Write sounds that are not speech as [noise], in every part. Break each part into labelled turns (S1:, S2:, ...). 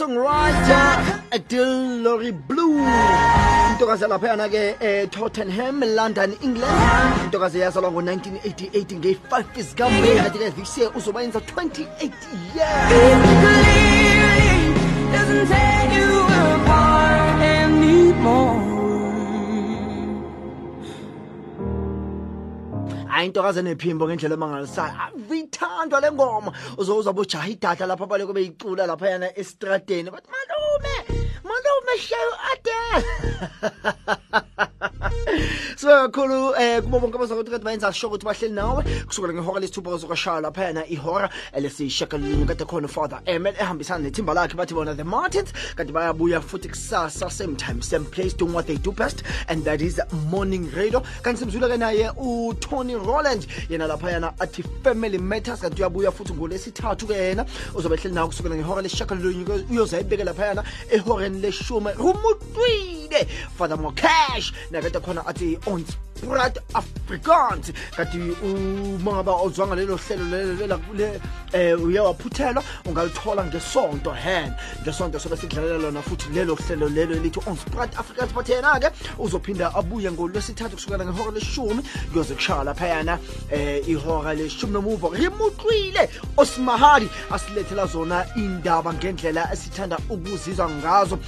S1: singer-songwriter Adele Laurie Blue. Intokazi laphayana ke eh, e-tottenham london england. Intokazi yazalwa ngo-1988 nge-5 zikameyi kanti ke year uzoba yenza 28 years ayintoka zenephimbo ngendlela emangalisayo ah, ithandwa le ngoma. Uzowuzabe ujaha idatha lapha bale kube icula laphayana esitradeni bathi malume malume sheyo ade sibe kakhulu um kubo bonke abazakuthi kade bayenza sure ukuthi bahleli nawe. Kusukela ngehora lesithupha kuzokashaya laphayana ihora lesishakalunye kade khona ufather emel ehambisana nethimba lakhe bathi bona the martins. Kanti bayabuya futhi kusasa same time same place doing what they do best and that is morning radio. Kanti simzwile-ke naye utony roland yena laphayana athi family matters. Kanti uyabuya futhi ngolesithathu-ke yena uzobe nawe kusukela ngehora lesishakalunye uyoze laphayana ehoreni leshume rumutwile father mocash nakade khona athi on sprat afrikaans. Kanti uma ngaba uzwanga lelo hlelo um uye waphuthelwa ungalithola ngesonto hen ngesonto sobe sidlalela lona futhi lelo hlelo lelo elithi on sprat afrikaans but yena-ke uzophinda abuye ngolwesithathu kusukela ngehora leshumi kuyoze kushaya laphayana um ihora leshumi nomuva. Rimutlwile osimahadi asilethela zona indaba ngendlela esithanda ukuzizwa ngazo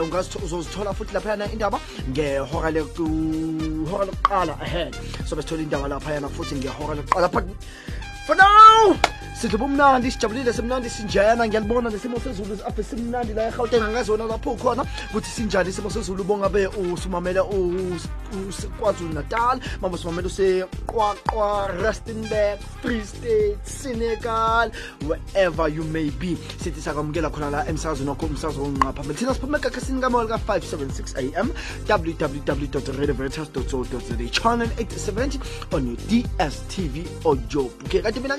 S1: um uzozithola futhi laphayana indaba ngehora leku- hora sobe sithola indaba laphayana futhi ngehora lokuqala for now bumnandi sijabulile simnandi sinjena ngiyalibona nesimo sezulu simnandi la angazona lapho ukuthi sinjani isimo sezulu bongabe kwazulu natal mama useqwaqwa free state senegal wherever you may be. Sithi sakwamukela khona la emsakazweni wakho umsakazo wonqa phambili thina siphume ekakasini kamawela ka-576 am www radioveritas co za channel 870 on your dstv okay kanti mina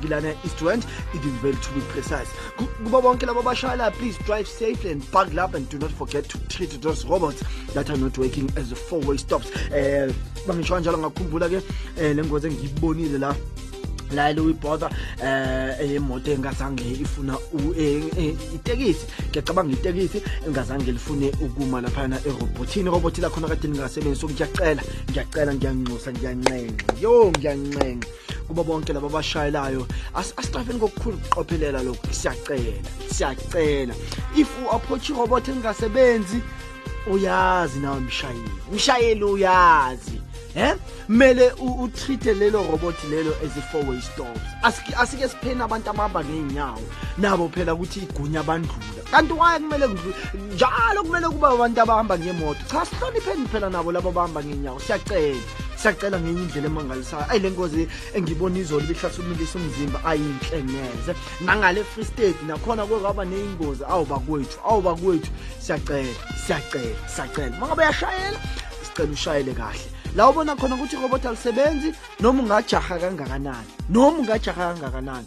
S1: ngilana east rand idinville to be precise. Ku- kuba bonke labo abashayela please drive safely and buckle up and do not forget to treat those robots that are not working as a four-way stops. Um bangisho kanjalo ngakhumbula-ke um le ngozi engiyibonile la la Louis Botha eh imoto engazange ifuna u- eh, eh, itekisi. Ngiyacabanga itekisi engazange lifune ukuma lapha na erobotini robot la khona kade ningasebenzi so ngiyacela ngiyacela ngiyanxusa ngiyancenga yo ngiyancenga kuba bonke laba abashayelayo as- asitrafeni ngokukhulu ukuqophelela lokhu. Siyacela siyacela. If u-approach irobot engasebenzi uyazi nawe mshayeli. Mshayeli uyazi. Eh? Kumele u- utreat lelo robot lelo as a four way stops asike sipheni abantu abahamba ngeenyawo nabo phela ukuthi igunya bandlula. Kanti waye kumele njalo kumele kuba abantu abahamba ngemoto? Cha sihlonipheni phela nabo labo abahamba ngeenyawo siyacela. Siyacela ngenye indlela emangalisayo. Ayi le ngozi engibona izolo ibihlathululisa umzimba ayinhle neze nangale free state nakhona kwaba neyingozi awuba kwethu awuba kwethu siyacela siyacela siyacela. Uma ngabe yashayela sicela ushayele kahle la ubona khona ukuthi irobot alisebenzi noma ungajaha kangakanani? Noma ungajaha kangakanani?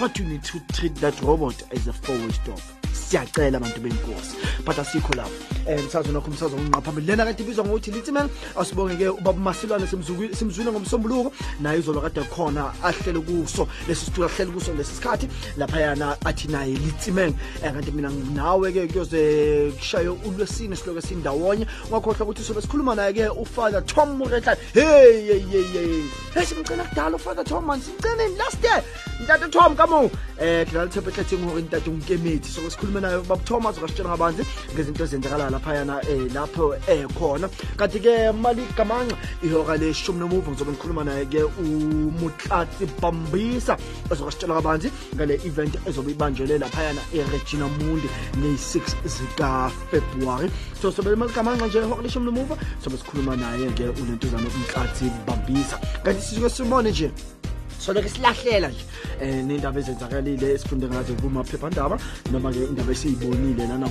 S1: But you need to treat that robot as a four-way stop siyacela abantu benkosi but asikho lapho. Um msazo nokho umsazo onqa phambili lena kade ibizwa ngokuthi litsimeng asibonge-ke ubaba masilwane simzwile ngomsombuluko naye izolo kade khona ahlele kuso lesi situlo ahlele kuso lesi sikhathi laphayana athi naye litsimeng um kanti mina nawe-ke kuyoze kushaye ulwesine siloke sindawonye ungakhohlwa ukuthi sobe sikhuluma naye-ke ufather tom muretlane hey hey hey hey hey. Simgcina kudala ufather tom man simgcineni last year. Ntate tom kamo um dlala lithephehlething hore ntate unkemeti soke sikhulume naye baba tom azokasitshela ngabanzi ngezinto ezenzakala laphayana um lapho ekhona kanti-ke mali gamanxa ihora leshumi nomuva ngizobe ngikhuluma naye-ke umutlatsi bambisa ezokasitshela kabanzi ngale event ezobe ibanjelwe laphayana eregina mundi ngeyi-6 zikafebruwari. So sobe mali gamanxa nje ihora leshumi nomuva sobe sikhuluma naye-ke unentuzane umtlatsi bambisa. Kanti sisuke sibone nje soleke silahlela nje. Um nendaba ezenzakalile esifunde ngazo kumaphephandaba noma-ke indaba esiyibonile lana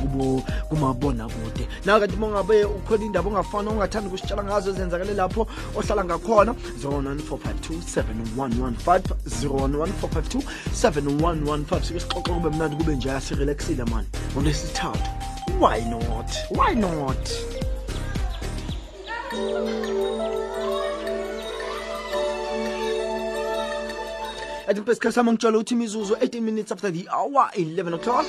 S1: kumabonakude. Nawe kanti uma ngabe ukhona indaba ongafana ongathanda ukusitshela ngazo ezenzakale lapho ohlala ngakhona 094527115 014527115 sike sixoxe kube mnandi kube nje asirelaxile mani. Ngolwesithathu why not? Why not athi mpe sikhathi sami ngitshela ukuthi imizuzu 18 minutes after the hour 11 o'clock.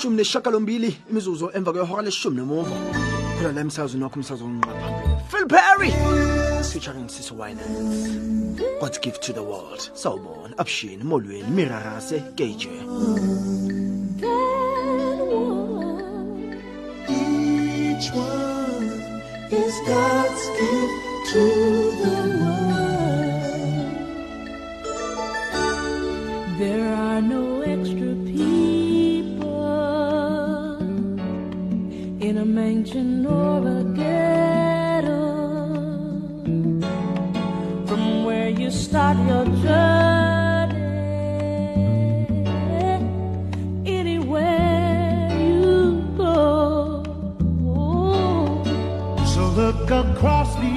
S1: Shumi neshagalombili imizuzu emva kwehora leshumi nemuva khona la wakho umsazo onqa phambili phil perry featuring winans god's gift to the world. Sawubona abushini molweni mirarase kj
S2: Each one is God's gift to across the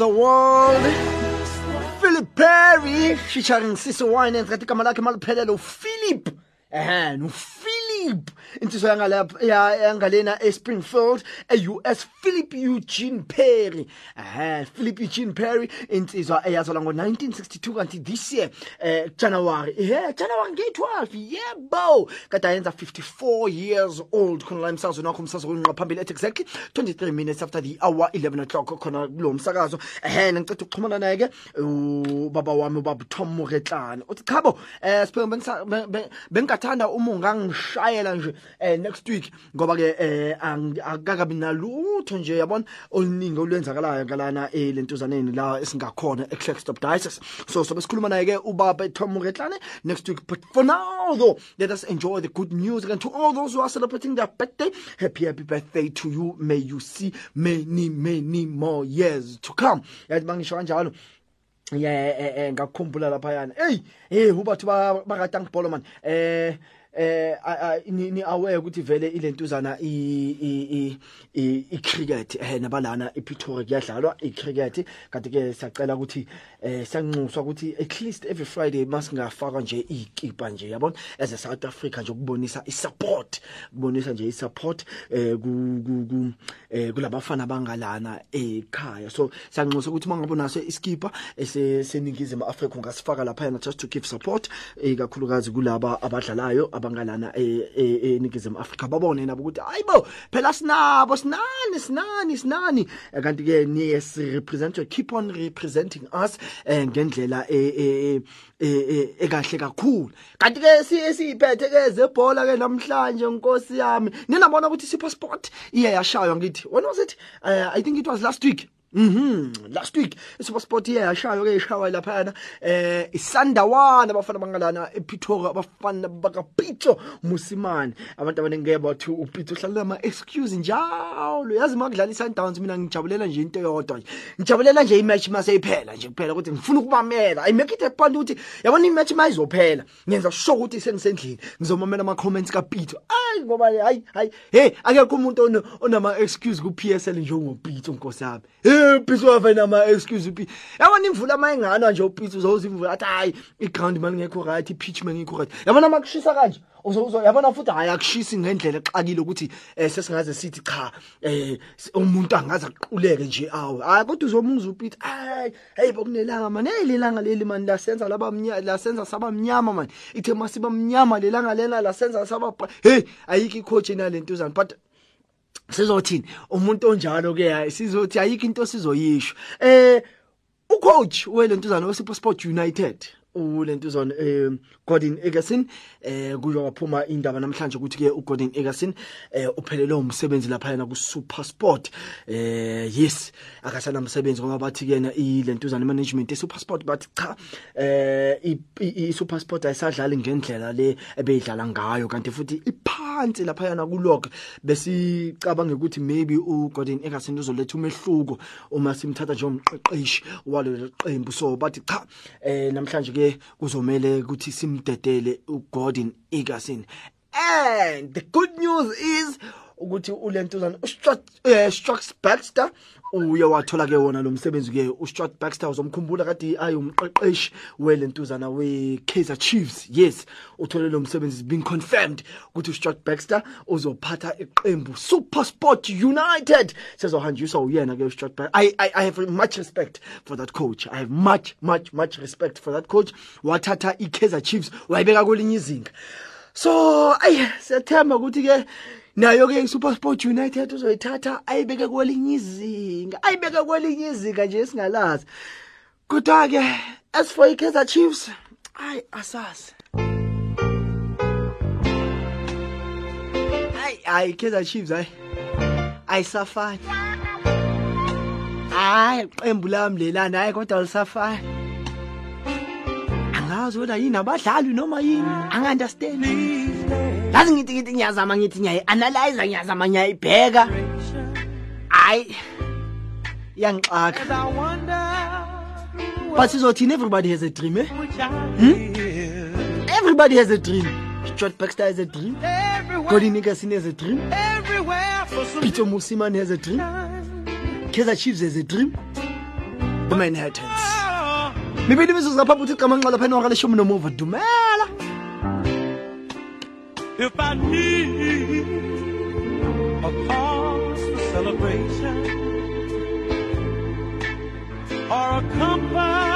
S2: the world.
S1: Philip perry featuring siso wine engathi igama lakhe maliphelele uphilip ehe ya- yangalena espringfield e-us philip eugene perry. Ehe philip eugene perry insizwa eyazalwa ngo-1962 kanti this year eh january ehe january ngeyi-12 yebo! Kade ayenza 54 years old khona la emsakazweni wakho umsakazo kunqa phambili at exactly 23 minutes after the hour 11 o'clock khona kulowo msakazo. Ehe ngiceda ukuxhumana naye-ke ubaba wami ubaba tom muretlane uthi chabo um be- be- bengingathanda uma ungangishayela nje um next week. Ngoba-ke um akakabi nalutho nje yabona? Oluningi olwenzakalayo ngalana um le ntuzaneni la esingakhona eclackstop dices so sobe sikhuluma naye-ke ubaba tom moretlane next week. But for now though let us enjoy the good music and to all those who are celebrating their birthday. Happy happy birthday to you. May you see many many more years to come. Yathi bangisho kanjalo eh, eh, ngakukhumbula laphayana. Eyi hey ubathi bakatangibholo mani eh eh a- a- ni ni aware ukuthi vele ilentuzana i i i- i i cricket. Eh nabalana ePretoria kuyadlalwa i cricket kanti ke siyacela ukuthi eh siyanxuswa ukuthi at least every friday masingafaka nje ikipa nje yabona? As a South Africa nje ukubonisa isupport kubonisa nje isupport eh ku ku- ku eh kulabafana bangalana ekhaya. So siyanxusa ukuthi mangabe naso iskipa ese seningizimu Africa ungasifaka lapha just to give support ikakhulukazi kulaba abadlalayo abangalana e- e- eningizimu Africa babone nabo ukuthi hayibo phela sinabo sinani sinani sinani. Eh, kanti ke niye si represent keep on representing us eh, ngendlela ekahle kakhulu kanti ke si- siyiphethe ke zebhola ke namhlanje nkosi yami. Ninabona ukuthi super sport iye yashaywa ngithi. When was it uh, i think it was last week Mhm. Last week iSuper Sport iye yashaywa ke ishawa lapha eh isandawana abafana bangalana ePretoria abafana bakaPito Musimani abantu abanenge bathi uPito uhlala ama excuse njalo. Yazi makudlala iSundowns mina ngijabulela nje into eyodwa nje. Ngijabulela nje imatch maseyiphela nje kuphela ukuthi ngifuna ukubamela. I make it a point ukuthi yabona imatch mayizophela ngenza sure ukuthi sengisendlini. Ngizomamela ama comments kaPito hayi ngoba hayi hayi hey akekho umuntu onama-excuse ku-p s l njengopitso nkosi yami. Hey upitso wave nama-excuse upi yabona imvula ma enganwa nje upitso uzowuza imvula athi hhayi igrawundi mani ngekho right i-pitch ma ngikho right. Yabona ma kushisa kanje uzo yabona futhi hayi akushisi ngendlela exakile ukuthi eh sesingaze sithi cha eh umuntu angaze aquleke nje awu hayi kodwa uzomuza uPito hayi hey bokunelanga man hey lelanga leli man lasenza laba mnyama lasenza saba mnyama man ithe masiba mnyama lelanga lena lasenza saba bra- hey ayikho icoach enalentuzana but sizothini? Umuntu onjalo ke sizothi ayikho into sizoyisho. Eh ucoach welentuzana weSuper Sport United. Ulentuzana eh Gordon Egerson eh kuyo waphuma indaba namhlanje ukuthi ke uGordon Egerson eh uphelele umsebenzi lapha yena ku Super Sport eh yes akasana umsebenzi ngoba bathi kena ilentuzana management eSuper Sport bathi cha eh i- i i- Super Sport ayisadlali ngendlela le ebeyidlala ngayo kanti futhi iphansi lapha yana kulog besicabanga ukuthi maybe uGordon Egerson uzoletha umehluko uma simthatha njengomqeqeshi walelo qembu. So bathi cha eh namhlanje ke kuzomela ukuthi simdedele uGordon Egerson and the good news is ukuthi ulentuzana uStrat eh Baxter uye wathola ke wona lo msebenzi ke uStrat Baxter uzomkhumbula kade ayumqeqeshi welentuzana we Kaizer Chiefs. Yes uthole lo msebenzi is being confirmed ukuthi uStrat Baxter uzophatha iqembu Super Sport United. Sezohanjiswa uyena ke uStrat Baxter I, I I have much respect for that coach. I have much much much respect for that coach. Wathatha iKaizer Chiefs wayibeka kwelinye izinga. So ay siyathemba ukuthi ke nayo ke iSuper Sport United uzoyithatha ayibeke kwelinye izinga ayibeke kwelinye izinga nje singalazi kodwa ke as for iKaizer Chiefs ay asazi. Ay ay iKaizer Chiefs ay ayisafani. Hayi iqembu lami lelana hayi kodwa lisafani angazi wena yini abadlali noma yini? Angi-understand. Yazi ngithi ngithi ngiyazama ngithi ngiyayi-analyza ngiyazama ngiyayibheka. Hayi iyangixaka. But sizothini? Everybody has a dream eh? everybody has a dream. Stuart Baxter has a dream. Gordon Nickerson has a dream. Peter Musiman has a dream. Kaizer Chiefs has a dream. The manhattans. Mibili imizuzu ngaphambi ukuthi qamanqa lapha enora leshumi nomuva dumela
S3: If I need a cause for celebration or a comfort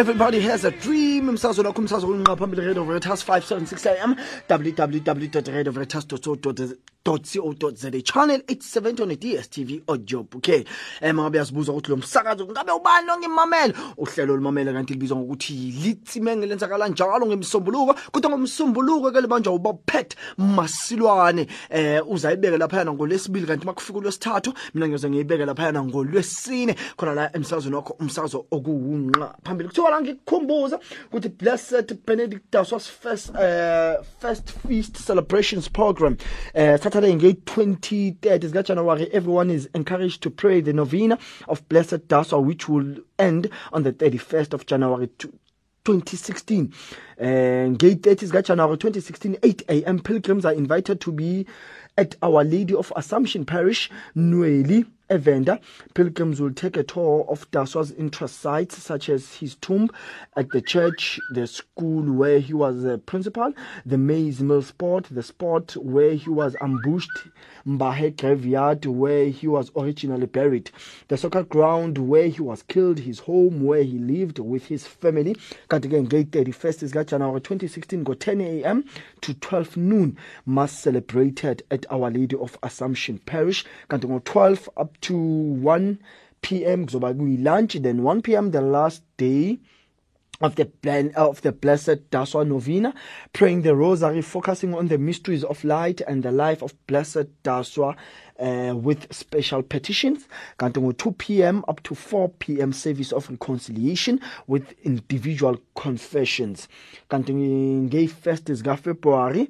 S3: everybody has a dream.
S1: Umsazweni wakho umsazwe kunqa phambili Radio Veritas 576 AM www.radioveritas.co.za channel 870 on DSTV audio bouquet. Eh mangabe yazibuza ukuthi lo msakazo ngabe ubani lo ngimamela? Uhlelo olumamela kanti libizwa ngokuthi litsimenge lenzakala njalo ngemsombuluko kodwa ngomsombuluko ke libanjwa ubaphet masilwane. Eh uzayibeka lapha ngolesibili kanti makufika ulwesithathu mina ngiyoze ngiyibeke lapha ngolwesine. Khona la emsazweni wakho umsazo okuwunqa. Phambili kuthiwa la ngikukhumbuza ukuthi blessed benedictus was first uh, first feast celebrations program. Uh, saturday nge 23rd zika january. Everyone is encouraged to pray. The novena of blessed daswa which will end on the 31st of january to 2016 uh, ngate 30 zikajanuary 2016 8 a.m pilgrims are invited to be at our lady of assumption parish nweli Evenda, pilgrims will take a tour of Daswa's interest sites such as his tomb at the church, the school where he was a principal, the maize mill spot, the spot where he was ambushed, Mbahe graveyard where he was originally buried, the soccer ground where he was killed, his home where he lived with his family. Kanti ke ngate 31st is January 2016 go 10 a.m. to 12 noon mass celebrated at Our Lady of Assumption Parish. Kanti ngo 12 up to 1 p.m. kuzoba kuyi lunch then 1 p.m. the last day of the plan of the blessed Daswa Novena, praying the rosary, focusing on the mysteries of light and the life of blessed Daswa uh, with special petitions. Kanti ngo 2 p.m. up to 4 p.m. service of reconciliation with individual confessions. Kanti nge first is February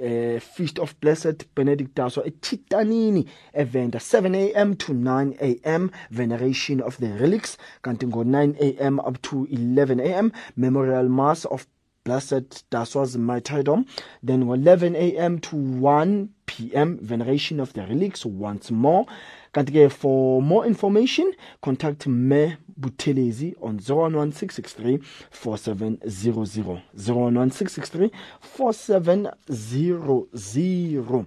S1: uh, feast of blessed benedict daswa etitanini event 7 a.m to 9 a.m veneration of the relics kanti ngo 9 a.m up to 11 a.m memorial mass of Blessed Daswas martyrdom. Then 11 a.m. to 1 p.m. Veneration of the relics once more. Kanti for more information, contact Me Butelezi on 011663 4700. 011663 4700.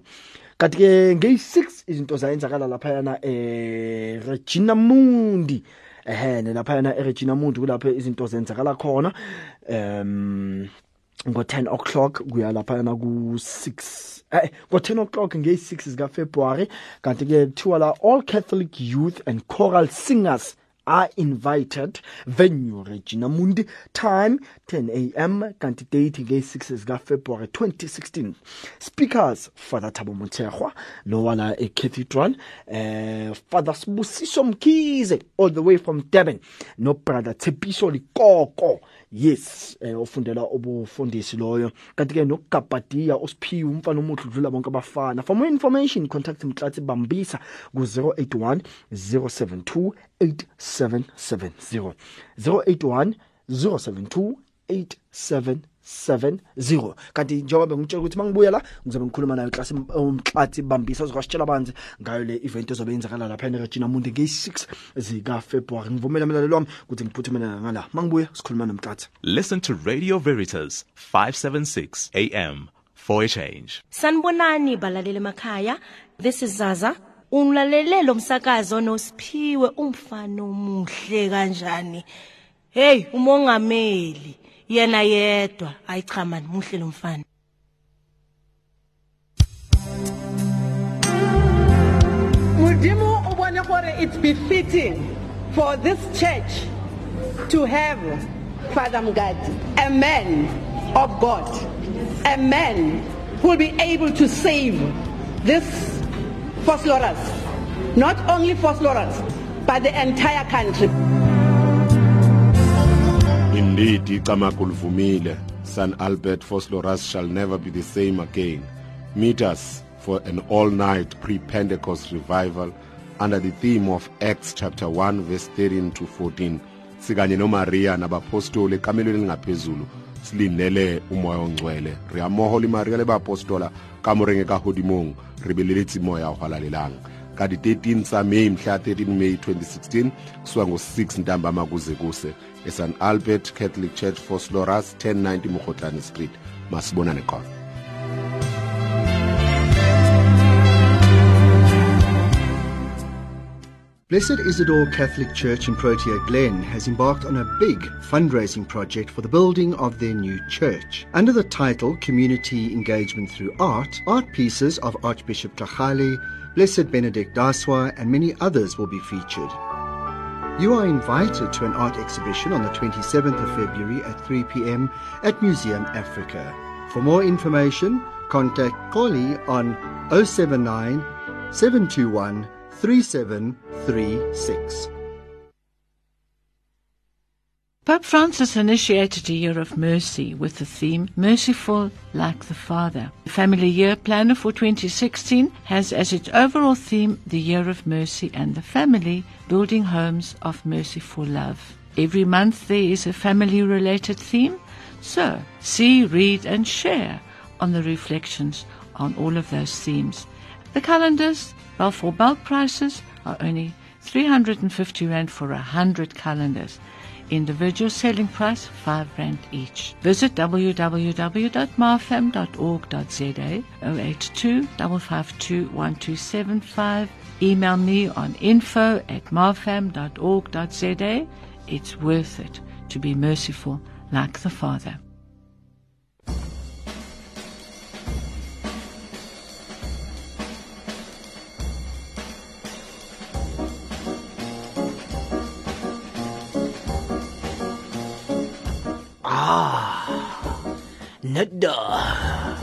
S1: kanti ke ngeyi-6 izinto zayenzakala laphayana eh Regina Mundi ehene laphayana eRegina Mundi kulapho izinto zenzakala khona um ngo-10 o'clock kuya laphayana ku-6 eh ngo-10 o'clock ngeyi-6 zikafebruary kanti-ke kuthiwa la all catholic youth and choral singers are invited. Venue regina mundi time 10 a.m kanti date ngeyi-6 zikafebruary 2016 speakers father thabo mothegwa lowala ecathedral eh father sibusiso mkhize all the way from durban nobrother tshepiso likoko yes eh ofundela ubufundisi loyo. Kanti ke nokugabhadiya osiphiwe umfana omuhle udlula bonke abafana. For more information contact mtlatsi bambisa ku 081 072 8770 081 072 8770 kanti njengoba bengitshela ukuthi mangibuya la ngizobe ngikhuluma nayo class umxathi bambisa uzositshela banzi ngayo le event ezobe yenzakala lapha eRegina Mundi nge-6 zika February ngivumela mlalelo wami ukuthi ngiphuthumele ngala mangibuya sikhuluma nomxathi
S4: Listen to Radio Veritas 576 AM for a change.
S5: Sanibonani balaleli emakhaya. This is Zaza. Ulalele lo msakazo noSiphiwe umfana omuhle kanjani. Hey, umongameli yena yedwa. Muhle
S6: gore it's befitting for this church to have father mgadi a man of god a man who will be able to save this Vosloorus, not only Vosloorus, but the entire country.
S7: Indeed, Ikamakul Vumile, San Albert Phosphorus shall never be the same again. Meet us for an all-night pre-Pentecost revival under the theme of Acts chapter 1 verse 13 to 14. Sikanye noMaria nabapostoli ekamelweni ngaphezulu silindele umoya ongcwele re amohole maria le baapostola ka morenge ka hodimong re beleletse moya go halalelang ka di-13 tsa may mhla 13 may 2016 kusuka ngo-6 ntambama kuze kuse esan albert catholic church Vosloorus 1090 mogotlane street masibonane khona
S8: Blessed Isidore Catholic Church in Protea Glen has embarked on a big fundraising project for the building of their new church. Under the title Community Engagement Through Art, art pieces of Archbishop Tlhagale, Blessed Benedict Daswa, and many others will be featured. You are invited to an art exhibition on the 27th of February at 3 p.m. at Museum Africa. For more information, contact Koli on 079 721 3736.
S9: Pope Francis initiated a Year of Mercy with the theme Merciful Like the Father. The Family Year Planner for 2016 has as its overall theme the Year of Mercy and the Family, building homes of merciful love. Every month there is a family related theme, so see, read, and share on the reflections on all of those themes. The calendars, well, for bulk prices, are only 350 Rand for 100 calendars. Individual selling price 5 Rand each. Visit www.marfam.org.za 082 552 1275. Email me on info at marfam.org.za. It's worth it to be merciful like the Father.
S1: Ah, Nedda.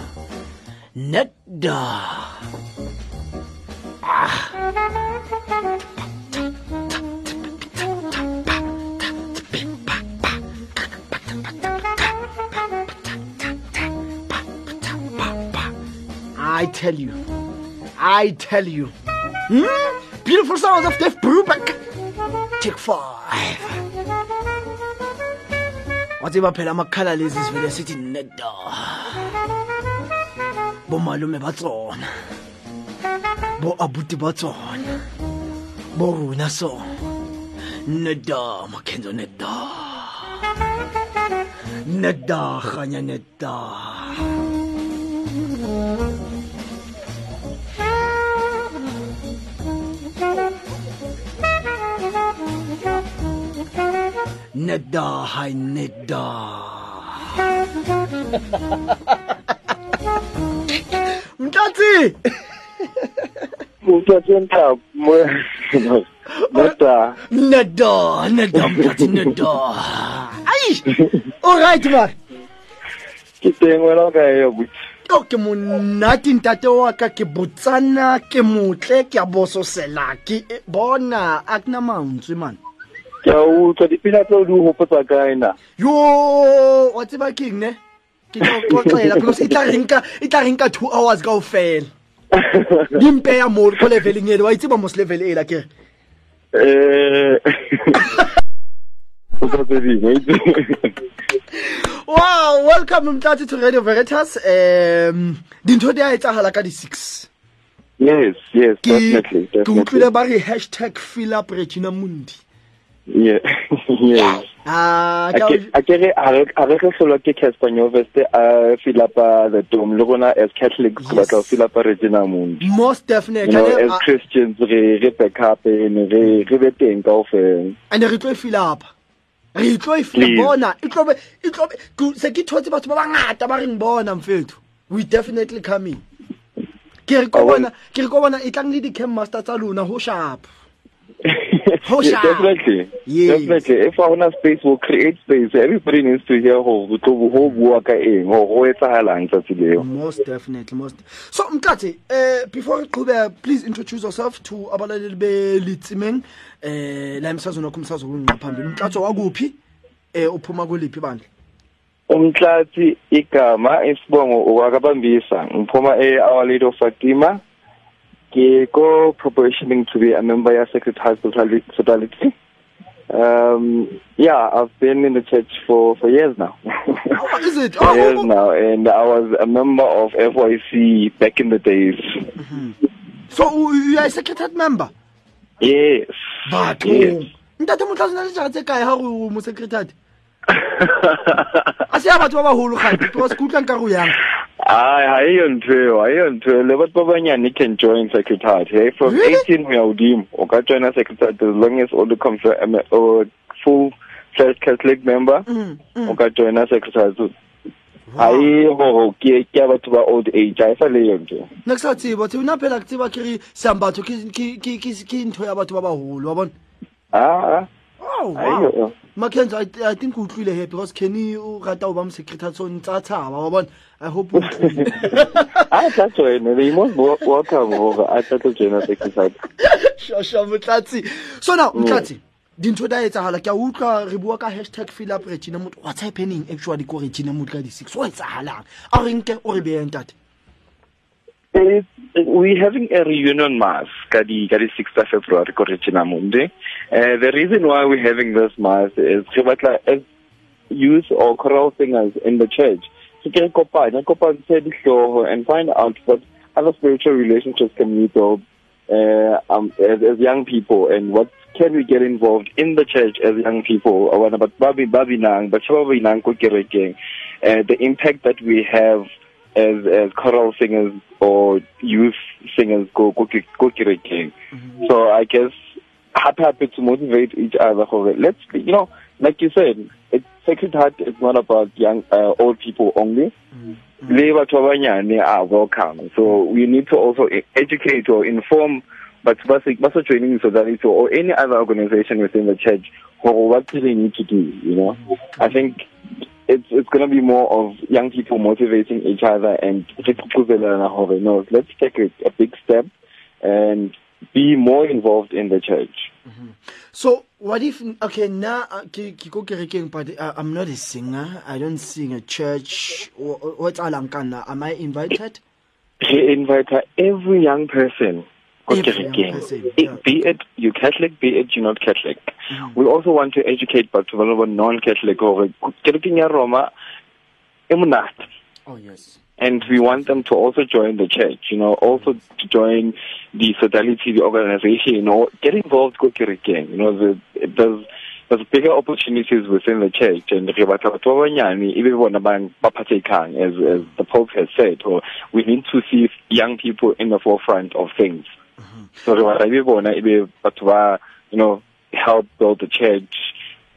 S1: Nedda. I tell you. I tell you. Hmm? Beautiful sounds of Dave Brubeck. Take five. wa tseba phela amakhala lezi sivele sithi neda bomalume ba tsona bo abuti ba tsona bo rona so. Neda makhenzo neda neda ganya neda neda hai neda [laughs] mtatsi
S10: Uthathe intaba moya.
S1: Nada. Nada, nada, mthathi nada. Ayi. All
S10: right man. Kitengwe la kae yobuthi.
S1: o ke monate ntate wa ka ke botsana ke motle ke a bososela ke eh, bona a kena mantswe mane
S10: ke a utlwa dipina tseo di gopotsa kaena
S1: yo wa tseba keng ne ke ka o qoqela because e tla renka e two hours kao fela di mpeya mo ko leveleng ele wa itseba mos level e la ke re
S10: Eh. [laughs] O sa tse dingwe, itse.
S1: wow welcome mtlatsi to radio veritas um dintho di a etsagala ka di-six
S10: Yes, yes,
S1: ke
S10: definitely,
S1: ke utlwile
S10: definitely.
S1: ba re hashtag fill up regina mundi
S10: Yeah, [laughs] yes.
S1: ah
S10: A
S1: ka
S10: ke- a ke re a re a re tlo hlolwa ke Casper Nyovest a fill up uh, the dome le rona as Catholics re batla ho fill up Regina Mundi.
S1: most
S10: You
S1: definitely
S10: know,
S1: Ane-
S10: as
S1: a-
S10: Christians re re back up and re re be teng kaofela.
S1: and re tlo e fill up re tlo e fill
S10: Please.
S1: bona e tlo be e tlo be ku- se ke thotse batho ba bangata ba reng bona mfethu we definitely coming ke re ko bona ke re ko bona e tlang le di-camp master tsa lona ho sharp [laughs] Ho
S10: Yeah, definitely.
S1: Yes.
S10: Definitely. If I want space, we'll create space. Everybody needs to hear ho ho ho bua ka eng ho ho etsahalang tsatsi leo.
S1: most definitely most so mkathe uh, before we qhubeka please introduce yourself to abalaleli belitsimeng eh la emsazweni wakho umsazo kunqa phambili mkatho wakuphi eh uphuma kuliphi bandla
S10: Umhlathi igama isibongo ukwakabambisa. Ngiphuma e Our Lady of Fatima. Ke go proportioning to be a member of Sacred Heart Sodality. Um yeah, I've been in the church for for years now.
S1: oh, is it [laughs]
S10: for
S1: oh,
S10: years
S1: oh,
S10: now and I was a member of FYC back in the days.
S1: so you are a secretary member
S10: Yes.
S1: batho
S10: Yes.
S1: ntate motla tsena le jara tse kae ha o mo secretary [laughs] a se ya batho ba gante because ke nka go yang
S10: Hayi hayiyo ntho eo hayiyo ntho eo. Le batho ba banyane can join secretariat. Hey from
S1: Really?
S10: 18 ho ya hodimo. O ka joina secretariat as long as all the confirm or full fledged Catholic member.
S1: Mm,
S10: o ka joina secretariat. Hayi ho ke ke ya batho ba old age. Ha e sa le yo ntho
S1: ne ke sa tseba tsebe nna phela ke tseba ke re sambatho ke ke- ke- ke- ke ntho ya batho ba baholo wa bona?
S10: Ah
S1: oh
S10: hayiyo
S1: wow. Mackenzie, I, I think o utlwile he because Kenny o rata ho ba mosecretary so ntsa tshaba wa bona I hope o [laughs]
S10: I tla join they most wel- welcome over I tla join secretariat
S1: shasha motlatsi. So now motlatsi dintho da etsahala ke a utlwa re bua ka hashtag fill up regina mot what's happening actually ko regina mot ka di-six o etsahalang? A re nke o re beyeng tate
S10: We're having a reunion mass, Kadi, Kadi 6th of February, ko Regina Mundi. Uh, the reason why we're having this mass is re batla as youth or choral singers in the church. So re kopanya, dihlooho and find out what other spiritual relationships can we build uh, um, as, as young people and what can we get involved in the church as young people. Babi babi nang. Uh, the impact that we have as as choral singers or youth singers go go go kerekeng. Mhm. So I guess happy happy to motivate each other. Let's you know, like you said, it's Sacred Heart is not about young uh, old people only. Mm-hmm. Le batho ba banyane are welcome. So mm-hmm. we need to also educate or inform but also training society or any other organization within the church what do they need to do, you know? Mm-hmm. I think it's it's gonna be more of young people motivating each other and no, let's take a, a big step and be more involved in the church.
S1: so what if okay now ke ke ko kerekeng but uh, i'm not a singer. I don't sing at church. Ka nna am i invited?
S10: He invite every young person
S1: young
S10: kerekeng.
S1: person,
S10: It- Be it you Catholic, be it you not Catholic. Mm-hmm. We also want to educate le ba non-Catholic hore kerekeng Roma.
S1: Oh yes.
S10: and we want them to also join the church, you know, also to join the sodality, the organization, you know, get involved with Kerekeng. You know, the, there's, there's bigger opportunities within the church, and re batla batho ba banyane, ebe bona ba ba partakang, as, as the Pope has said, or we need to see young people in the forefront of things. So re batla ebe bona, ebe batho ba, you know, help build the church,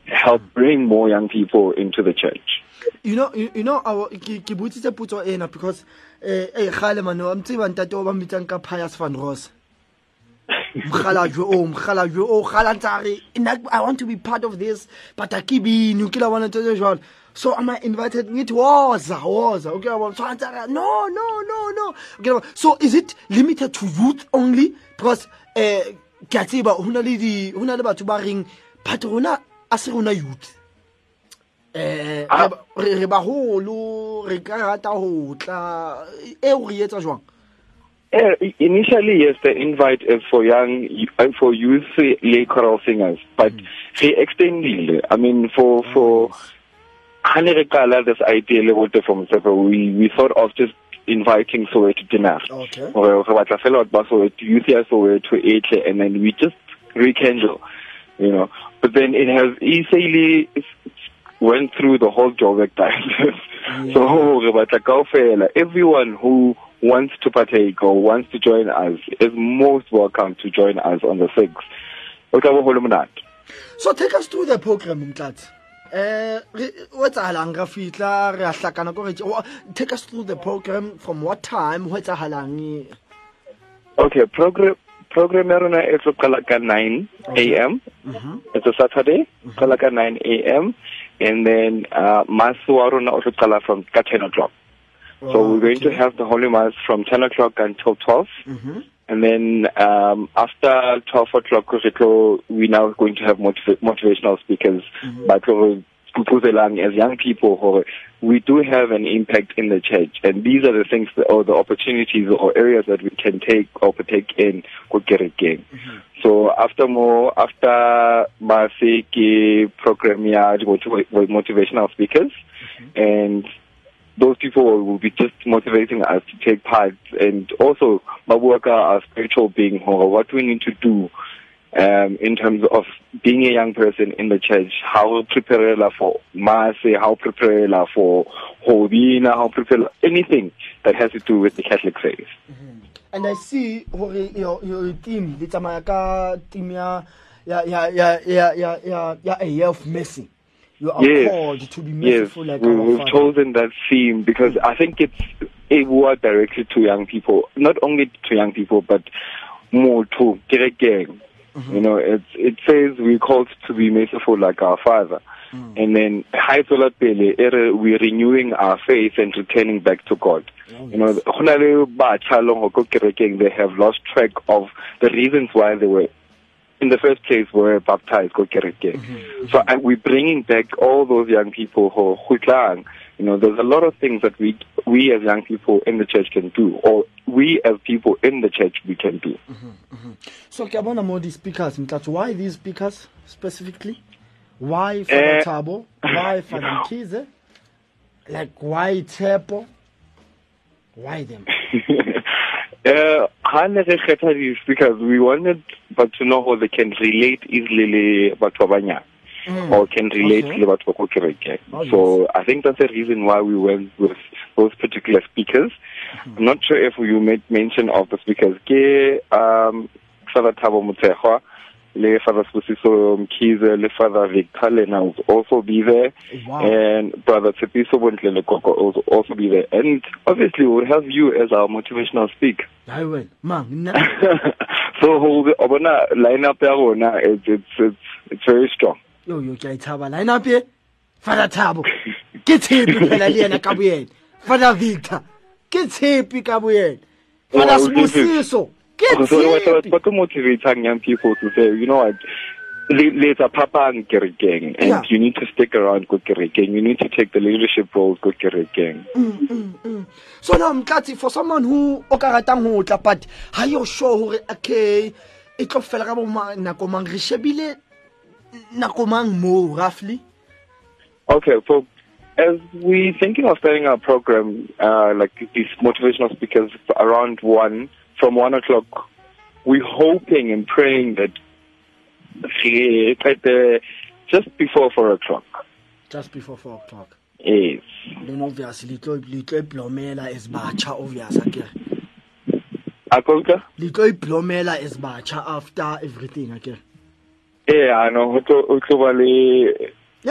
S10: help bring more young people into the church.
S1: you know you, you know our ke botsitse potso ena because eh eh gale man wa mtse ba ntate o ba mmitsang ka Pius van Ross. Mkhalajwe o mkhalajwe o khala ntare i want to be part of this but akibini ke la bona tse jwalo. So am i invited? Ngithi woza woza. Okay so no no no no. Okay so is it limited to youth only because eh ke a tseba di hona le batho ba reng but rona a se rona youth. Eh re ba- re re ka rata ho tla eo re etsa jwang?
S10: Uh, initially, yes, the invite is for young, uh, for youth lay choral singers, but they extended. I mean, for for Hanerekala, this idea from we we thought of just inviting Soweto dinner.
S1: Okay.
S10: Or re batla fela batho ba Soweto, youth ya Soweto etle, and then we just rekindle, you know. But then it has easily went through the whole Joburg diocese. [laughs] So re batla kaofela, everyone who wants to partake or wants to join us is most welcome to join us on the 6th. O tla bo ho le monate.
S1: so take us through the program mtlatsi eh re o etsahalang ra fitla re a hlakana ko re tje- wa- take us through the program from what time ho etsahalang
S10: Okay, program program ya rona e tlo qala ka 9 a.m. It's a Saturday. Qala ka 9 a.m. and then uh mass wa rona o tlo from ka 10 o'clock. So we're going to have the Holy Mass from 10 o'clock until 12. And then um, after 12 o'clock, we're now going to have motiv- motivational speakers. Mm-hmm. But re gugquzelang as young people, we do have an impact in the church. And these are the things that, or the opportunities or areas that we can take or partake in kerekeng. Mm-hmm. So after more, after Maseki program ya di motiv- motivational speakers, mm-hmm. and those people will be just motivating us to take part. And also, my worker are spiritual being, what we need to do um, in terms of being a young person in the church, how prepare for mass, how prepare for hobina, how prepare anything that has to do with the Catholic faith. Mm-hmm.
S1: And I see your, your team, the Tamayaka team, ya, ya, ya, ya, ya, ya, ya AF Mercy you are
S10: yes.
S1: called to be
S10: yes.
S1: like
S10: we, we've
S1: Father.
S10: chosen that theme because I think it's a word directly to young people, not only to young people, but more to kerekeng. Mm-hmm. You know, it it says we're called to be merciful like our Father. Mm. And then Hai Tswela Pele, ere we're renewing our faith and returning back to God. Oh, you know, ho na le batjha le hore ko kerekeng, they have lost track of the reasons why they were in the first place we were baptized go kerekeng. Mm-hmm. So and we're bringing back all those young people who khutlang. You know, there's a lot of things that we we as young people in the church can do, or we as people in the church we can do. Mm-hmm. Mm-hmm.
S1: so ke a bona mo di speakers mtlatsi why these speakers specifically? Why father
S10: Eh.
S1: Thabo? Why for [laughs] father Mkhize? Like why Tepo why them [laughs]
S10: Uh, ha ne re because we wanted but to know how they can relate easily batho ba or can relate
S1: Okay.
S10: ba.
S1: Oh,
S10: So I think that's the reason why we went with those particular speakers. I'm not sure if you made mention of the speakers. Ke um Mutshekwa, le Father Sbusiso Mkhize, le Father Victor Lena will also be there.
S1: Wow.
S10: And Brother Tsepiso Bontlele Koko will also be there. And obviously we'll have you as our motivational speaker.
S1: wena mang nna [laughs]
S10: so ho bona line up it's it's it's it's very strong.
S1: yo yo ke a itshaba line up e father Thabo ke tshepi phela le yena ka boyena father Victor ke tshepi ka boyena father
S10: Oh, this is-
S1: Sbusiso ke
S10: So
S1: tshepi
S10: what motivating young people to say, you know what, le- letsa phapang kerekeng and
S1: Yeah.
S10: you need to stick around ko kerekeng. You need to take the leadership roles ko kerekeng.
S1: Mm, mm, mm. so now mtlatsi for someone who o ka ratang ho tla but ha yo sure hore okay e tlo fela ka bo nako mang re shebile nako mang mo roughly?
S10: Okay, so as we thinking of starting our program, uh, like these motivational speakers around one, from one o'clock, we're hoping and praying that re qete uh, just before four o'clock.
S1: just before 4 o'clock
S10: Yes.
S1: then obviously le tlo le tlo iblomela as batsha obvious akere ah,
S10: Akolka?
S1: le tlo iblomela as after everything akere
S10: Yeah, I know. Tlo-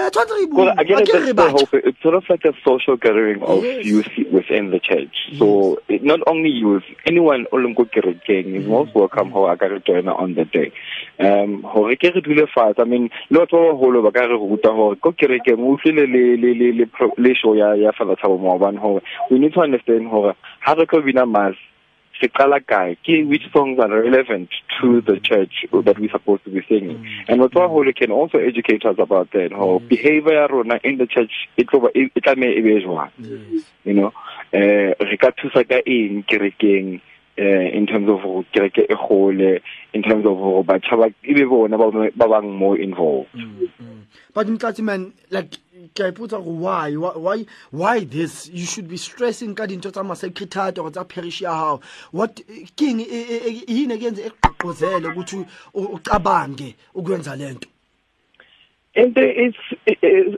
S10: ho tlo ba le-
S1: yeah re
S10: Well, again,
S1: akere
S10: that's
S1: re
S10: the hope.
S1: batjha
S10: It's sort of like a social gathering of
S1: Yes.
S10: youth within the church. So it, not only youth, anyone olongo kerekeng is most welcome ho aka re join on the day. Um, hore ke re dule fatshe. I mean, le batho ba baholo ba ka re ruta hore ko kerekeng o utlwile le le le le le show ya ya Father Thabo Moabane hore we need to understand hore ha re tlo bina mass se qala kae ke which songs are relevant to the church that we're supposed to be singing. And batho ba baholo can also educate us about that how behavior ya rona in the church e tlo ba e tlameha e be jwang. You know eh re ka thusa ka eng kerekeng eh in terms of kereke e gole in terms of batjha ba e be bona ba ba bang more involved.
S1: But mtlatsi man like ke a ipotsa why? Why why this? You should be stressing ka dintho tsa ma-secretariat or tsa parish ya gago what king yini ekuyenze ekugqozele ukuthi ucabange ukwenza le nto.
S10: And there is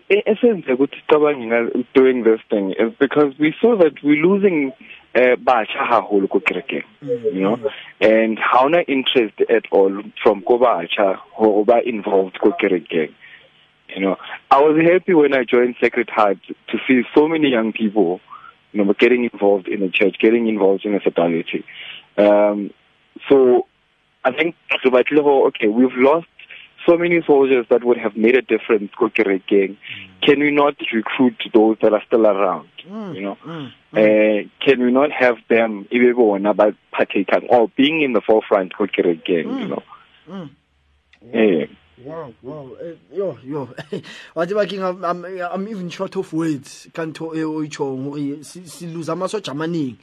S10: essence ukuthi nga- doing this thing is because we saw that we're losing uh, batsha haholo ko kerekeng you know? And ha ona interest at all from ko batsha involved ko you know i was happy when i joined sacred heart to see so many young people you know getting involved in the church getting involved in the fidelity um so i think re batlile go okay we've lost so many soldiers that would have made a difference kerekeng. Can we not recruit those that are still around you know? uh, can we not have them ba partaking or being in the forefront kerekeng you know? eh
S1: Wow, wow. Eh, yo, yo. Wa tseba king I'm, I'm, I'm even short of words kanto e o itshong hore si si lose amasoja amaningi.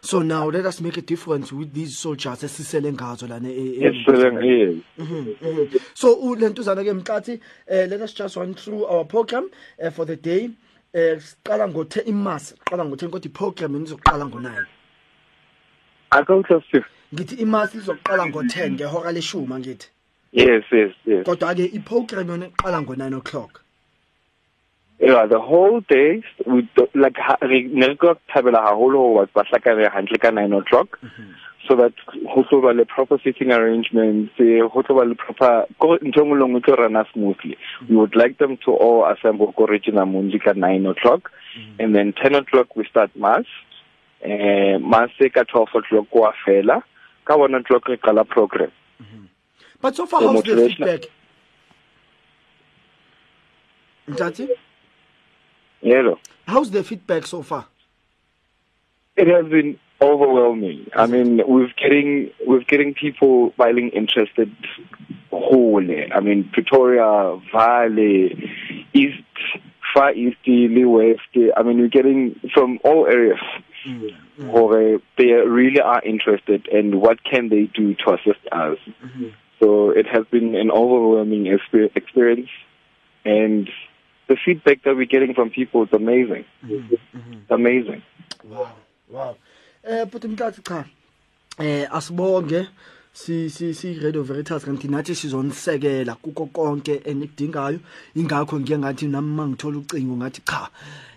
S1: So now let us make a difference with these soldiers esisele ngazo lana e- e-
S10: yes seleng yes
S1: Mhm, mhm. So u- le ntuzana ke mtlatsi eh let us just run through our program uh, for the day. Eh siqala ngo 10 imass, siqala ngo 10 kodwa iprogram izoqala ngo 9.
S10: akawuhla sir
S1: Ngithi imass izoqala ngo 10 ngehora leshuma ngithi.
S10: Yes yes yes.
S1: Kodwa ke iprogram yona iqala ngo 9 o'clock.
S10: yeah the whole day we do, like ne re tlo thabela haholo ho ba hlakane hantle ka 9 o'clock. Mhm. So that ho tlo ba le proper sitting arrangements ho tlo ba le proper ntho nngwe le nngwe tlo rana smoothly. We would like them to all assemble ko Regina Mundi ka 9 o'clock. Mhm. And then 10 o'clock we start mass. Eh mass e ka 12 o'clock wa fela. Ka 1 o'clock re qala program mhm.
S1: But so far how's the feedback? Mtlatsi,
S10: yellow
S1: how's the feedback so far?
S10: It has been overwhelming. I mean, we're getting we're getting people filing interested whole. I mean, Pretoria, Valley, East, Far East, Lee West. I mean, we're getting from all areas. Mm, mm. Where they really are interested and what can they do to assist us. Mm-hmm. So it has been an overwhelming experience, and the feedback that we're getting from people is amazing. It's amazing.
S1: Wow, wow. Eh but mtlatsi cha. Eh asibonge si si si Radio Veritas kanti nathi sizonisekela kuko konke enikudingayo ingakho ngiye ngathi nami mangithola ucingo ngathi cha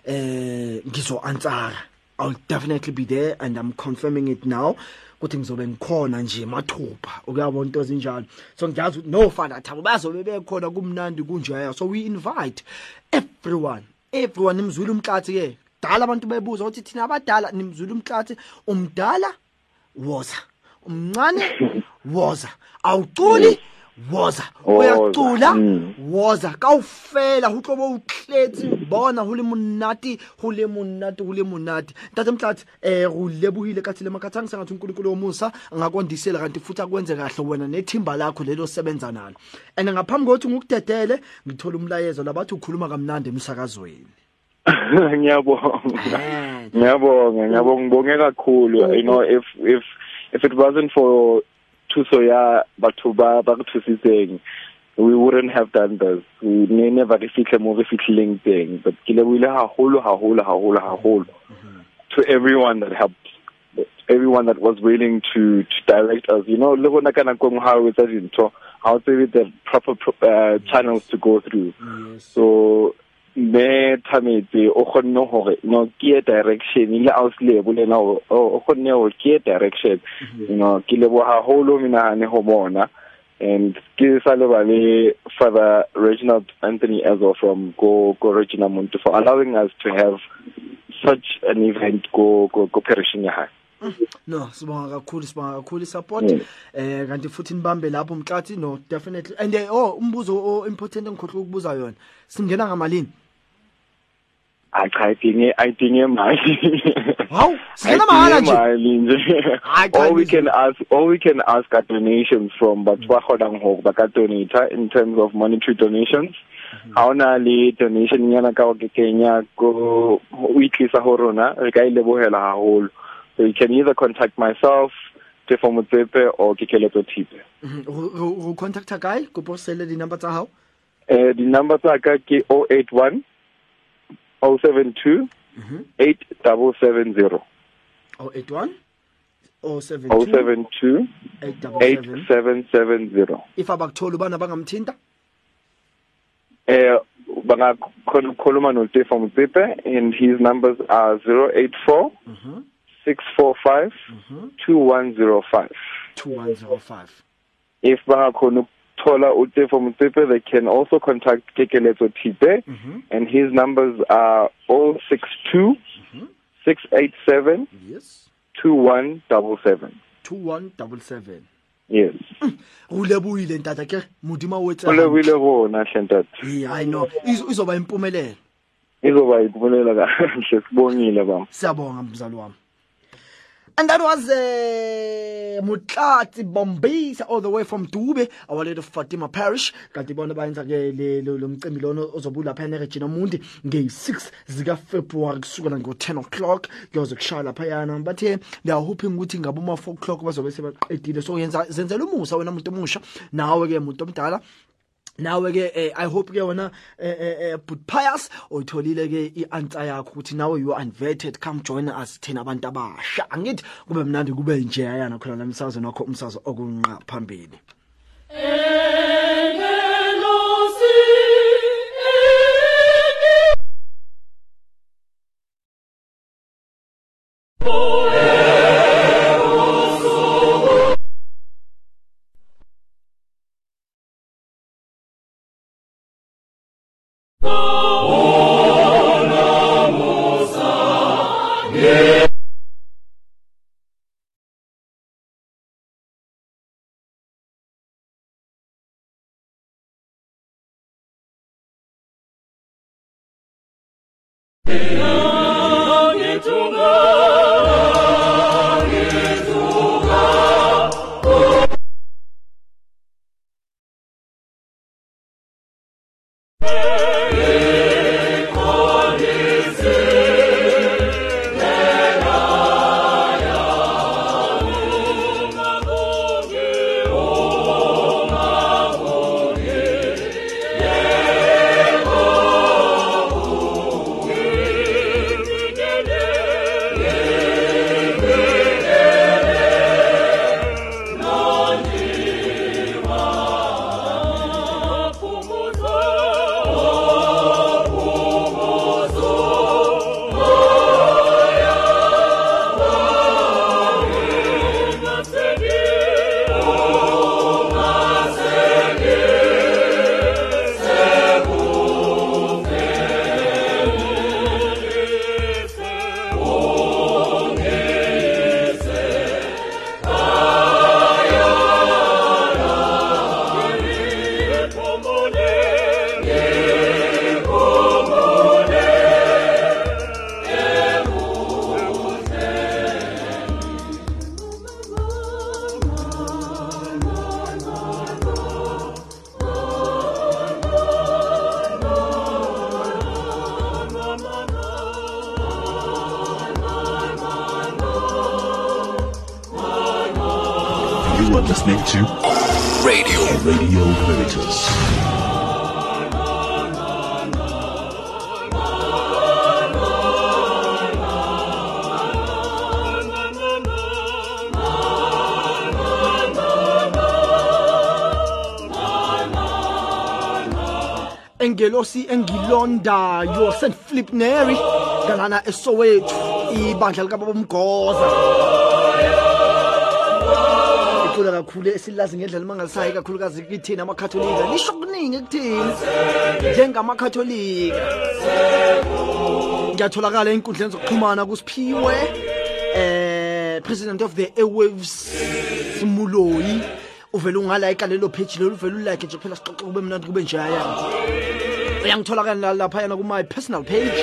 S1: eh ngizo answera I'll definitely be there and I'm confirming it now ukuthi ngizobe ngikhona nje mathupha. Ukuyabona into ezinjalo? So ngiyazi ukuthi no father thabo bazobe bekhona kumnandi kunjeya so we invite everyone everyone. Imzwile umkhathi ke. Dala abantu bebuza ukuthi thina abadala nimzwile umkhathi umdala woza. Umncane woza. Awuculi woza.
S10: Woza,
S1: uyacula?
S10: mm.
S1: woza kaofela ho tlo bo o tletse bona ho le monate ho le monate ho le monate ntate mtlatsi eh go lebohile kathi le makathang sengathi uNkulunkulu omusa ngakwandisela kanti futhi akwenze kahle wena nethimba lakho lelo sebenza nalo. And ngaphambi kokuthi ngikudedele ngithola umlayezo labathi ukhuluma kamnandi emsakazweni. [laughs]
S10: Ngiyabonga. Ngiyabonga ngiyabonga. Ngibonge kakhulu you know if if if it wasn't for thuso ya batho ba ba re thusitseng. We wouldn't have done this. We ne never re fihle mo re fihlileng teng but ke lebohile haholo haholo haholo haholo. To everyone that helped everyone that was willing to to direct us you know le bona kana go ha o etsa dintho how to the proper uh, channels to go through. So me thametse o kgonne hore no ke direction ile a bo lena o kgonne gore ke direction. You know ke lebo haholo minahane ho bona. And ke sa le ba le father Reginald Anthony Ezo from go go Regina Muntu for allowing us to have such an event go go go perishing ya
S1: no sibonga kakhulu sibonga kakhulu support.
S10: Mm.
S1: eh kanti futhi nibambe lapho mxathi no definitely. And eh, oh umbuzo o important engikhohle ukubuza yona singena ngamalini
S10: cha idinge idinge imali.
S1: Hawu, singena mahala nje.
S10: mali [laughs] nje all we can ask all we can ask are donations from batho ba kgonang ngoku ba ka donate in terms of monetary donations. Ha ona le donation nyana ka o ke kenya go o itlisa ho rona. Re ka ilebohela haholo. So you can either contact myself Tefo Motsepe or Kikeletso Thipe.
S1: Mhm, go- go contacta kae? Kopo sele di number tsa hao?
S10: Eh di number tsa ka ke 081 072 8770
S1: 081 072
S10: 072
S1: 877
S10: 8770
S1: if abakuthola ubana bangamthinta?
S10: Eh bangakhuluma no Tefo Motsepe and his numbers are 084 mm-hmm. 645 mm-hmm. 2105
S1: 2105
S10: if bangakhona ukuthola uTefo Motsepe they can also contact Kekeletso Thipe. Mm-hmm. And his numbers are 062 mm-hmm. 687
S1: yes.
S10: 2177
S1: 2177
S10: yes. Mm.
S1: Go lebohile ntata ke? Modimo o etsa
S10: o lebile bona hlentat
S1: yeah i know. Izo- izoba impumelelo
S10: izoba ipumelela kahle [laughs] sibongile bam.
S1: Siyabonga mzali wami and that was uh, Mutlatsi Bombisa all the way from Dube our of Fatima Parish. Kanti bona bayenza ke le- lo mcimbi lona ozobuya lapha eRegina Mundi nge6 zika February kusukela ngo10 o'clock. Kuyoze kushaya lapha yana bathe they are hoping ukuthi ngabo ma 4 o'clock bazobe sebaqedile so yenza zenzela umusa wena umuntu omusha. Nawe ke umuntu omdala nawe-ke um eh, i hope-ke wona um eh, eh, but pius oyitholile-ke i-answer yakho ukuthi nawe you unverted come join us thina abantu abasha. Angithi kube mnandi kube njeyayana khona la msazweni wakho umsazo okunqa phambili engelosi engilondayo St Philip Neri kanana eSoweto ibandla likababa umgoza ikhula kakhulu esilazi ngendlela mangalisayi kakhulukazi kithina amakatholika lisho kuningi kuthini njengamakatholika ngiyatholakala einkundleni zokuxhumana kusiphiwe eh president of the airwaves simuloyi. Uvela ungalike lelo page lelo uvela ulike nje phela sixoxe kube mnandi kube njaya. Uyangitholakala lapha yana kuma personal page.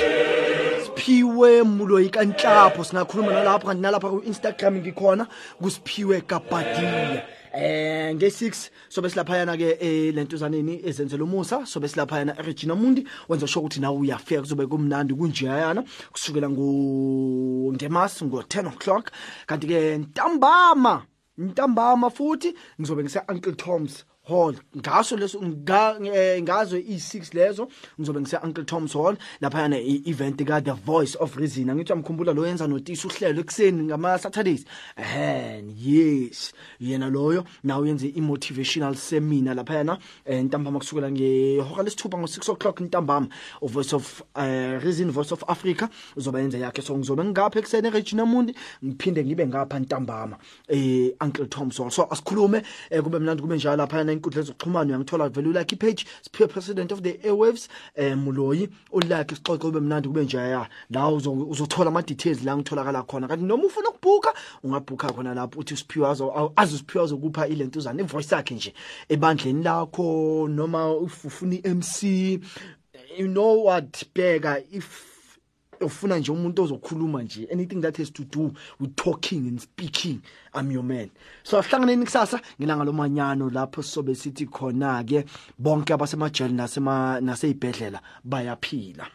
S1: Siphiwe mulo yikanhlapho singakhuluma nalapho kanti nalapha ku Instagram ngikhona kusiphiwe kabadiya eh nge6 sobe silapha yana ke eh, ezenzela umusa sobe silapha yana Regina Mundi. Wenza sho ukuthi nawe uyafika kuzobe kumnandi kunjeyana. Kusukela ngo ngemas ngo 10 o'clock. Kanti ke ntambama ntambama futhi ngizobe ngise Uncle Tom's Hall ngaso leso eh, ngazo i6 lezo ngizobe ngise Uncle Tom's Hall lapha yana i-event ka The Voice of Reason. Ngithi amkhumbula lo yenza notisi uhlelo ekseni ngama Saturdays eh yes. Yena loyo nawe yenze i-motivational seminar lapha yana eh, ntambama kusukela ngehora lesithupha ngo6 o'clock ntambama. U Voice of uh, Reason Voice of Africa uzoba yenza yakhe. So ngizobe ngapha ekseni Regina Mundi ngiphinde ngibe ngapha ntambama eh Uncle Tom's Hall. So asikhulume eh, kube mnandi kube njalo lapha yana inkundla zokuxhumana uyangithola vele like page siphiwe president of the airwaves eh muloyi ulike sixoxe kube mnandi kube njaya. La uzo- uzothola ama details la ngitholakala khona. Kanti noma ufuna ukubhuka ungabhuka khona lapho uthi usiphiwe azo azosiphiwe azokupha ilentuzana ivoice yakhe nje ebandleni lakho noma ufuna iMC you know what bheka if ufuna nje umuntu ozokhuluma nje anything that has to do with talking and speaking i'm your man. So asihlanganeni kusasa ngelanga lomanyano lapho sobe sithi khona ke bonke abasemajele nasema naseyibhedlela bayaphila.